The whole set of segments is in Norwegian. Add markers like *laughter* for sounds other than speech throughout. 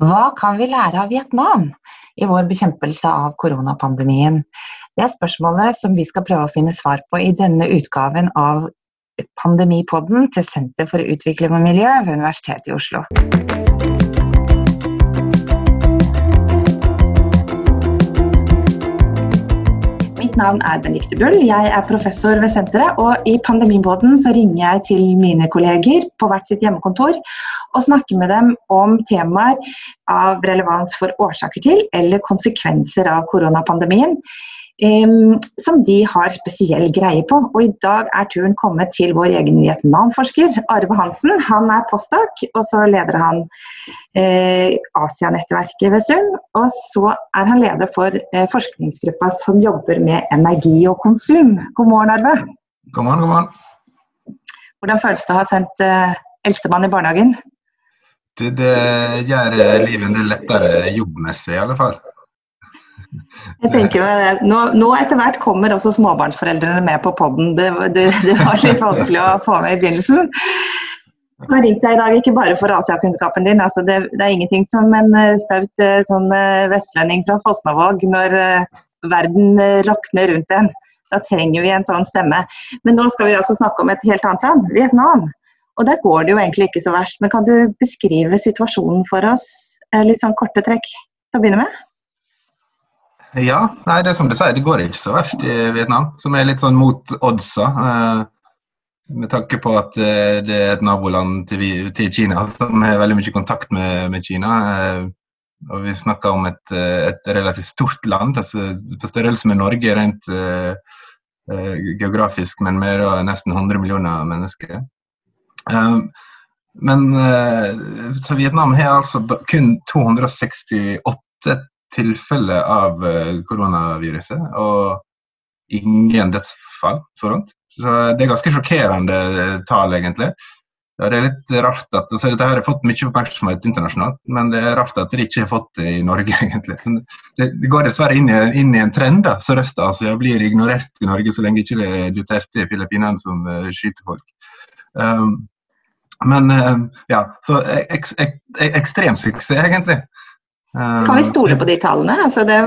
Hva kan vi lære av Vietnam i vår bekjempelse av koronapandemien? Det er spørsmålet som vi skal prøve å finne svar på i denne utgaven av Pandemipodden til Senter for utvikling og miljø ved Universitetet i Oslo. Mitt navn er Benedicte Bull, jeg er professor ved senteret. Og i pandemibåten så ringer jeg til mine kolleger på hvert sitt hjemmekontor og snakker med dem om temaer av relevans for årsaker til eller konsekvenser av koronapandemien som de har spesiell greie på. Og I dag er turen kommet til vår egen Vietnam-forsker Arve Hansen. Han er postdoc, og så leder han eh, Asianettverket ved SUM. Og så er han leder for eh, forskningsgruppa som jobber med energi og konsum. God morgen, Arve. God morgen, god morgen. Hvordan føles det å ha sendt eh, eldstemann i barnehagen? Det, det gjør livet en del lettere jobbmessig, i alle fall. Jeg tenker meg, nå, nå, etter hvert kommer også småbarnsforeldrene med på poden. Det, det, det, var litt vanskelig å få med i begynnelsen. Jeg har ringt deg i dag ikke bare for Asiakunnskapen din. Altså det, det, er ingenting som en eh, staut eh, sånn eh, vestlending fra Fosnavåg når verden rakner rundt en. Da trenger vi en sånn stemme. Men nå skal vi altså snakke om et helt annet land, Vietnam. Og der går det jo egentlig ikke så verst. Men kan du beskrive situasjonen for oss? Litt sånn korte trekk til å begynne med? Ja, nei, det er som du sier, det går ikke så verst i Vietnam. Som er litt sånn mot oddsa. Eh, med tanke på at eh, det er et naboland til, til, Kina som har veldig mye kontakt med, med Kina. Eh, og vi snakker om et, eh, et, relativt stort land, altså på størrelse med Norge rent eh, eh, geografisk, men med nesten 100 millioner mennesker. men så Vietnam har altså kun 268 tilfeller av eh, koronaviruset, og ingen dødsfall så langt. Så det er ganske sjokkerende eh, tall, egentlig. Det er litt rart at altså, Dette har fått mye oppmerksomhet internasjonalt, men det er rart at de ikke har fått det i Norge, *laughs* egentlig. Det, går dessverre inn i, inn i en trend. da, Sørøst-Asia blir ignorert i Norge så lenge ikke det er Duterte i Filippinene som uh, skyter folk. Um, men ja, så ek, ek, ek, ekstrem suksess, egentlig. Kan vi stole på de tallene? Altså det.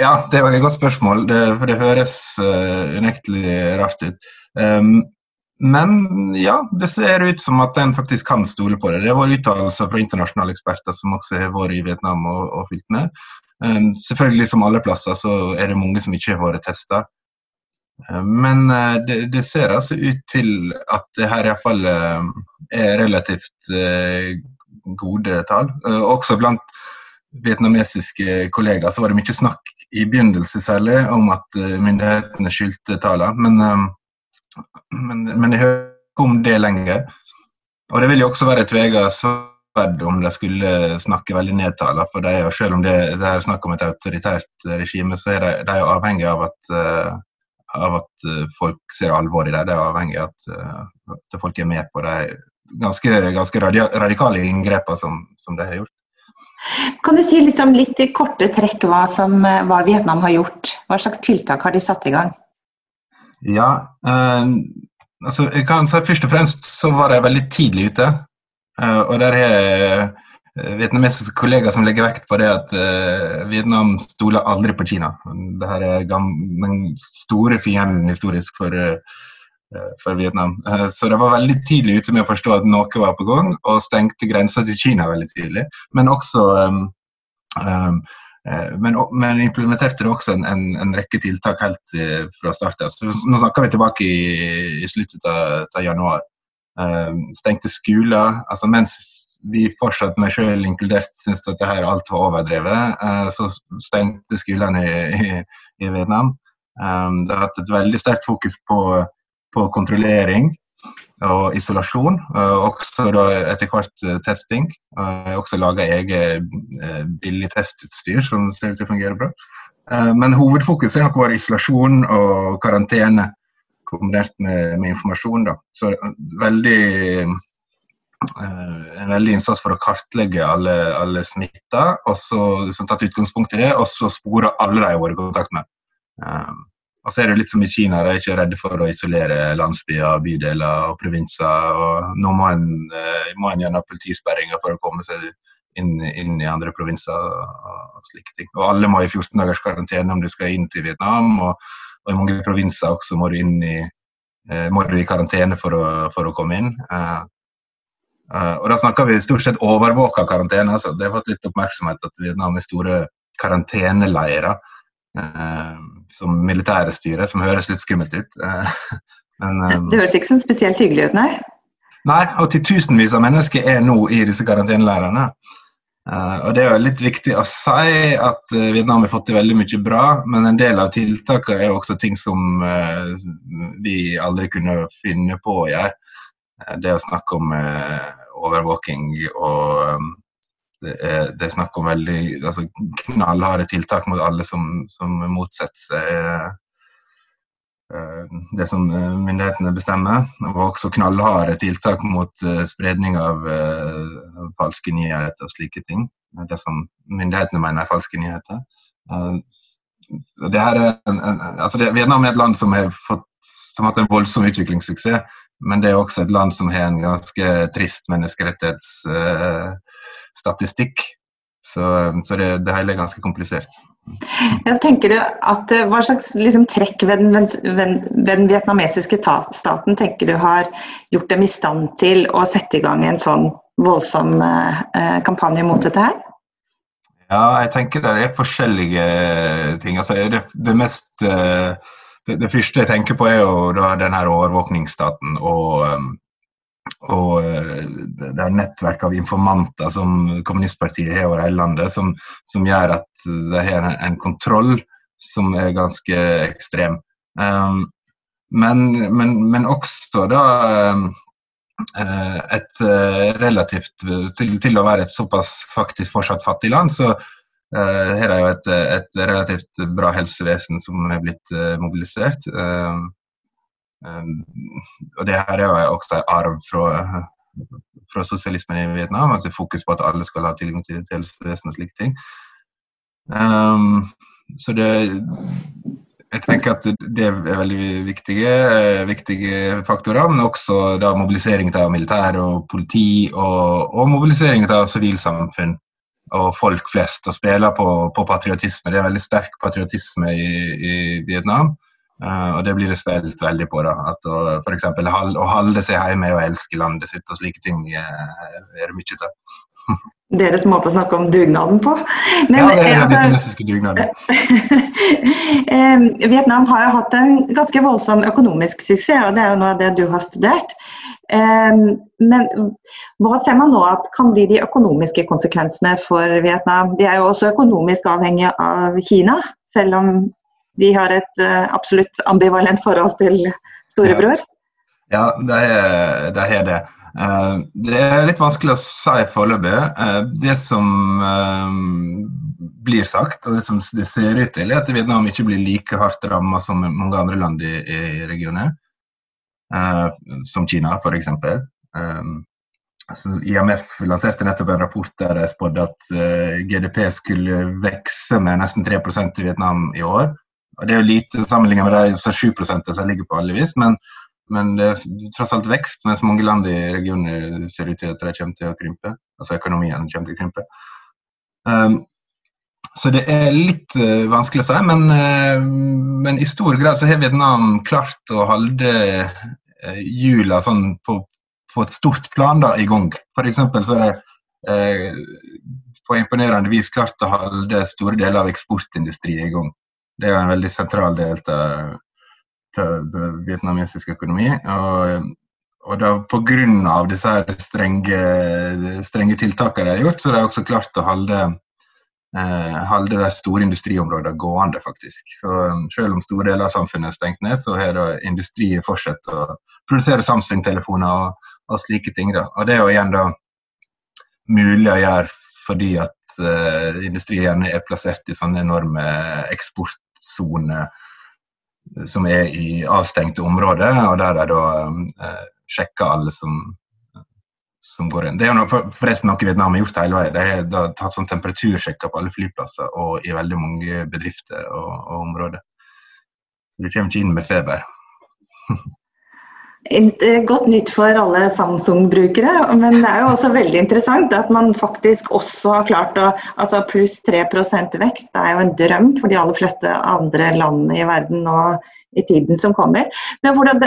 Ja, det var et godt spørsmål. Det, for det høres uh, unektelig rart ut. Um, men ja, det ser ut som at en faktisk kan stole på det. Det var uttalelser fra internasjonale eksperter som også har vært i Vietnam og, og fulgt med. Um, selvfølgelig, som alle plasser, så er det mange som ikke har vært testa. Um, men uh, det, det, ser altså ut til at det her iallfall uh, er relativt uh, gode tall. Uh, også blant vietnamesiske kollegaer så var det mye snakk i begynnelsen særlig om at uh, myndighetene skyldte tallene. Men, uh, men, men jeg hører ikke om det lenger. Og det vil jo også være et vega sverd om de skulle snakke veldig ned tallene. For de, selv om det, det er snakk om et autoritært regime, så er de, de avhengig av at av at folk ser alvor i det. Det er avhengig av at, at folk er med på de ganske, ganske radikale inngrepene som, som de har gjort. Kan du si liksom litt i korte trekk hva, som, hva, Vietnam har gjort? Hva slags tiltak har de satt i gang? Ja, eh, altså jeg kan si Først og fremst så var de veldig tidlig ute. Eh, og der har eh, vietnamesiske kollegaer som legger vekt på det at eh, Vietnam stoler aldri på Kina. Dette er den store fienden historisk for Eh, for Vietnam. Eh, så det var veldig tidlig ute med å forstå at noe var på gang, og stengte grensa til Kina veldig tidlig. Men også um, um, men, men, implementerte det også en, en, en rekke tiltak helt fra start av. Nå snakker vi tilbake i, i sluttet av, av januar. Um, stengte skoler. altså Mens vi fortsatt, meg selv inkludert, syntes at det her alt var overdrevet, så stengte skolene i, i, i Vietnam. Det har hatt et veldig sterkt fokus på på kontrollering og isolasjon. Og også etter hvert testing. Jeg har også laga eget eh, billig testutstyr som ser ut til å fungere bra. Eh, men hovedfokuset nok vært isolasjon og karantene kombinert med, med informasjon. Da. Så veldig en veldig innsats for å kartlegge alle, alle smitta, og så liksom, tatt utgangspunkt i det, og så spore alle de har vært i kontakt med. Og så er det litt som i Kina, de er ikke redde for å isolere landsbyer, bydeler og provinser. og Nå må en, eh, må en gjennom politisperringer for å komme seg inn, inn, i andre provinser og slike ting. Og alle må i 14 dagers karantene om du skal inn til Vietnam, og, og i mange provinser også må du inn i, eh, må du i karantene for å, for å komme inn. Uh, og da snakker vi stort sett overvåka karantene. Altså. Det har fått litt oppmerksomhet at Vietnam er store karanteneleirer som militære styre, som høres litt skummelt ut. Men, *laughs* det høres ikke sånn spesielt hyggelig ut, nei? Nei, og titusenvis av mennesker er nå i disse karanteneleirene. Uh, og Det er jo litt viktig å si at uh, Vietnam har fått til veldig mye bra, men en del av tiltakene er jo også ting som uh, vi aldri kunne finne på å gjøre. det å snakke om overvåking og um, det, er, det er snakk om veldig altså, knallharde tiltak mot alle som, som motsetter seg Eh, det som eh, myndighetene bestemmer. Og også knallharde tiltak mot uh, spredning av uh, falske nyheter og slike ting. Det som myndighetene mener er falske nyheter. Uh, det her er en, en, altså det, Vietnam er et land som har, fått, som har hatt en voldsom utviklingssuksess, men det er også et land som har en ganske trist menneskerettighetsstatistikk. så, så det, det hele er ganske komplisert. Ja, tenker du at eh, Hva slags liksom, trekk ved den, ved, den, vietnamesiske staten tenker du har gjort dem i stand til å sette i gang en sånn voldsom eh, kampanje mot dette her? Ja, jeg tenker det er forskjellige ting. Altså, det, det, mest, eh, det, det, første jeg tenker på, er jo da den her overvåkningsstaten og um, og eh, det er nettverk av informanter som kommunistpartiet har over hele landet, som, som gjør at de har en, kontroll som er ganske ekstrem. Um, men, men, men, også da um, et uh, relativt til, til, å være et såpass faktisk fortsatt fattig land, så her er jo et, et, relativt bra helsevesen som er blitt mobilisert. Ehm, og det her er jo også en arv fra, fra sosialismen i Vietnam, altså fokus på at alle skal ha tilgang til helsevesen og slike ting. Um, så det jeg tenker at det er veldig viktige, viktige faktorer, men også da mobilisering av militær og politi, og, og mobilisering av sivilsamfunn og folk flest, og spiller på, på, patriotisme. Det er veldig sterk patriotisme i, i Vietnam. Uh, og det blir det spilt veldig på. da, at Å, for eksempel, å holde seg hjemme og elske landet sitt og slike ting uh, er det mye til. *laughs* Deres måte å snakke om dugnaden på. Men, ja, det er altså, den kinesiske dugnaden. *laughs* Vietnam har jo hatt en ganske voldsom økonomisk suksess, og det er jo noe av det du har studert. Men hva ser man nå at kan bli de økonomiske konsekvensene for Vietnam? De er jo også økonomisk avhengige av Kina, selv om de har et uh, absolutt ambivalent forhold til storebror? Ja, ja de har det. Uh, det er litt vanskelig å si foreløpig. Uh, det som blir sagt, og det som det ser ut til, er at Vietnam ikke blir like hardt ramma som mange andre land i, i regionen. som Kina, f.eks. IMF lanserte nettopp en rapport der de spådde at GDP skulle vekse med nesten 3% i Vietnam i år. Og Det er jo lite sammenlignet med de 7% som ligger på alle vis, men, men, det er tross alt vekst, mens mange land i regionen ser ut til at de kommer til å krympe. Altså økonomien kommer til å krympe. Um, så det er litt uh, vanskelig å si, men, uh, men, i stor grad så har Vietnam klart å holde uh, sånn på, på, et stort plan da, i gang. F.eks. så er det på imponerende vis klart å holde store deler av eksportindustrien i gang. Det er jo en veldig sentral del av, vietnamesisk økonomi. Og, og da Pga. disse strenge, strenge tiltakene de har gjort, så har de også klart å holde, eh, holde de store industriområdene gående, faktisk. Så Selv om store deler av samfunnet er stengt ned, så har industrien fortsatt å produsere Samsung-telefoner og, og, slike ting. da. Og Det er jo igjen da mulig å gjøre fordi at uh, industrien er plassert i sånne enorme eksportsoner som er i avstengte områder, og der de da uh, sjekker alle som, som går inn. Det er jo noe, forresten noe Vietnam har gjort hele veien. De har da tatt sånn temperatursjekker på alle flyplasser og i veldig mange bedrifter og, og områder. Så du kommer ikke inn med feber. *laughs* Godt nytt for alle Samsung-brukere, men det er jo også veldig interessant at man faktisk også har klart å altså Pluss 3% vekst det er jo en drøm for de aller fleste andre landene i verden nå i tiden som kommer. Men hvordan,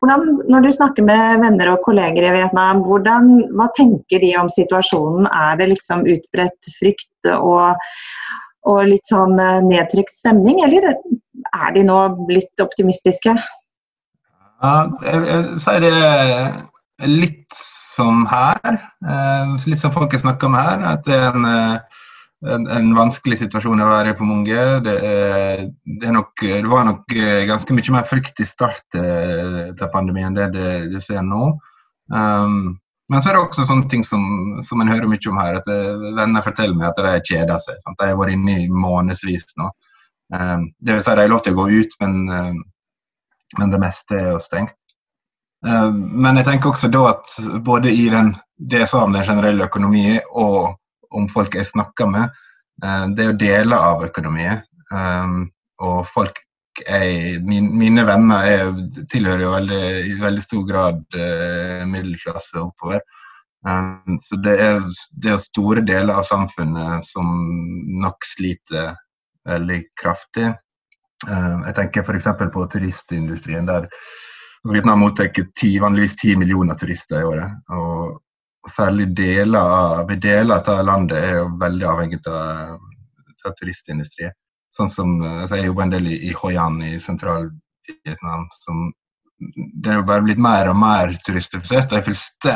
hvordan, Når du snakker med venner og kolleger i Vietnam, hvordan, hva tenker de om situasjonen? Er det liksom utbredt frykt og, og litt sånn eh, nedtrykt stemning, eller er de nå blitt optimistiske? Ja, jeg, jeg sier det litt som her. Eh, litt som folk har snakka om her. At det er en, eh, en, en, vanskelig situasjon å være i for mange. Det, er, det, er nok, det, var nok eh, ganske mye mer frykt i start til pandemien enn det det, det ser nå. Um, men så er det også sånne ting som, som en hører mye om her. at Venner forteller meg at de kjeder seg. Sant? De har vært inne i månedsvis nå. Um, det vil si de har lov til å gå ut, men um, men det meste er jo stengt. Eh, men jeg tenker også da at både i den, det jeg sa om den generelle økonomien, og om folk jeg snakker med, eh, det er jo deler av økonomien. Eh, og folk jeg, mine venner er, tilhører jo veldig, i veldig stor grad middelklasse oppover. Så det er, det er store deler av samfunnet som nok sliter veldig kraftig. Eh, jeg tenker f.eks. på turistindustrien, der Vietnam mottar vanligvis 10 millioner turister i året. og Særlig deler deler av landet er jo veldig avhengig av, av turistindustrien. Sånn som, altså Jeg jobber en del i, i Hoi i sentral-Vietnam. Det er jo bare blitt mer og mer turistifisert.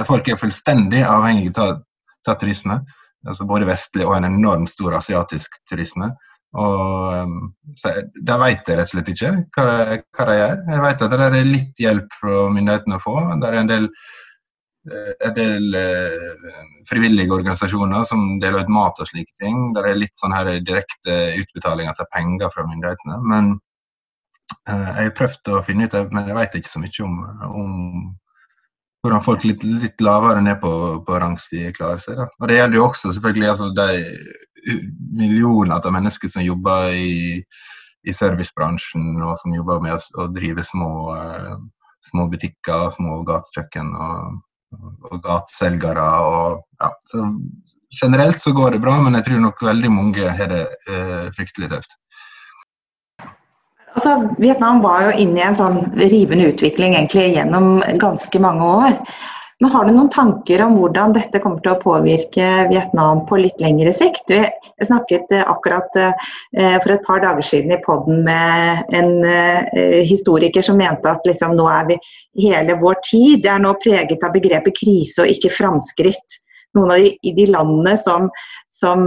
Folk er fullstendig avhengig av, av turisme. altså Både vestlig og en enormt stor asiatisk turisme. Og um, så Da vet jeg rett og slett ikke hva, hva de gjør. Jeg vet at det er litt hjelp fra myndighetene å få. Det er en del, eh, en del eh, frivillige organisasjoner som deler ut mat og slike ting. Det er litt sånn her direkte utbetalinger til penger fra myndighetene. Men eh, jeg har prøvd å finne ut det, men jeg vet ikke så mye om, om hvordan folk litt, litt lavere ned på, på rangstige klarer seg. Da. Og Det gjelder jo også selvfølgelig altså, de millioner av mennesker som jobber i, i servicebransjen, og som jobber med å, drive små, uh, små, butikker, små gatekjøkken og, og gateselgere. Og, ja. Så generelt så går det bra, men jeg tror nok veldig mange har det uh, fryktelig tøft. Altså, Vietnam var jo inne i en sånn rivende utvikling egentlig gjennom ganske mange år. Men har du noen tanker om hvordan dette kommer til å påvirke Vietnam på litt lengre sikt? Jeg snakket eh, akkurat eh, for et par dager siden i poden med en eh, historiker som mente at liksom, nå er vi hele vår tid er nå preget av begrepet krise og ikke framskritt. Noen av de, de landene som, som,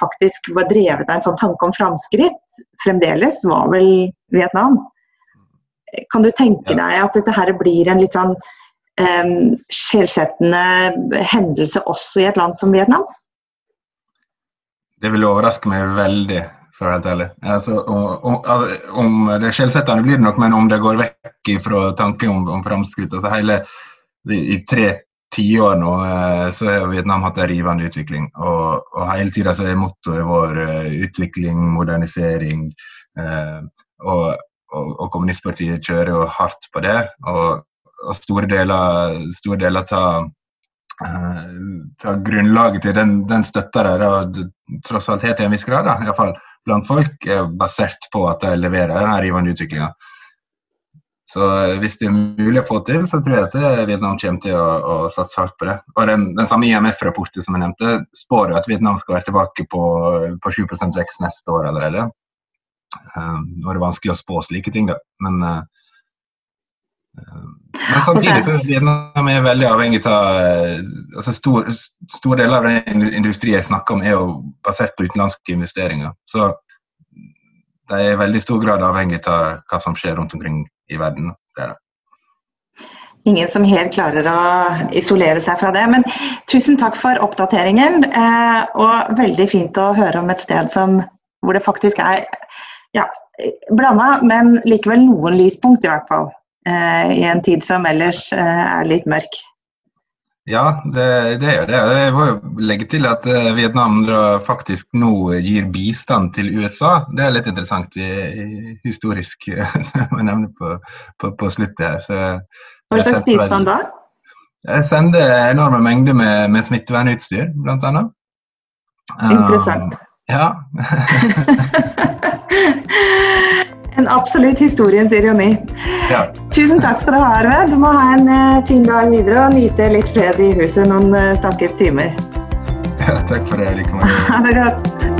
faktisk var drevet av en sånn tanke om framskritt, fremdeles var vel Vietnam. Kan du tenke deg at dette her blir en litt sånn um, skjellsettende hendelse også i et land som Vietnam? Det vil overraske meg veldig, for å være helt ærlig. Altså, om, om, det skjellsettende blir det nok, men om det går vekk fra tanken om, om framskritt altså hele, I tre tiår nå eh, så har Vietnam hatt en rivende utvikling. Og, og hele tida er mottoet vår uh, utvikling, modernisering. Eh, og, og, og, kommunistpartiet kjører jo hardt på det. Og og store deler, store deler ta, uh, grunnlaget til den, den støtta og tross alt har til en viss grad, da, iallfall blant folk, er basert på at de leverer denne rivende utviklinga. Så eh, hvis det er mulig å få til, så tror jeg at eh, Vietnam kommer til å, å satse hardt på det. Og Den, den samme IMF-rapporten som jeg nevnte, spår at Vietnam skal være tilbake på, på 7% vekst neste år allerede. Uh, nå er det vanskelig å spå slike ting, da. men uh, men samtidig så er er veldig avhengig av altså altså stor, Store deler av den industrien jeg snakker om, er jo basert på utenlandske investeringer. Så de er i veldig stor grad avhengig av hva som skjer rundt omkring i verden. Det det. Ingen som helt klarer å isolere seg fra det. Men tusen takk for oppdateringen. Eh, og veldig fint å høre om et sted som, hvor det faktisk er ja, blanda, men likevel noen lyspunkt i hvert fall. Eh, i en tid som ellers eh, er litt mørk. Ja, det, det er det. Jeg må jo legge til at eh, Vietnam faktisk nå gir bistand til USA. Det er litt interessant i, i historisk, *laughs* må jeg på, på, på sluttet her. Så, Hva slags bistand da? Jeg sender enorme mengder med, med smittevernutstyr, annet. Interessant. Um, ja. *laughs* *laughs* en absolutt historiens ironi. ja. Tusen takk skal du ha, Arve. Du må ha en uh, fin dag videre og nyte litt fred i huset noen uh, stakket timer. *laughs* ja takk for det. Like *laughs* ha det godt.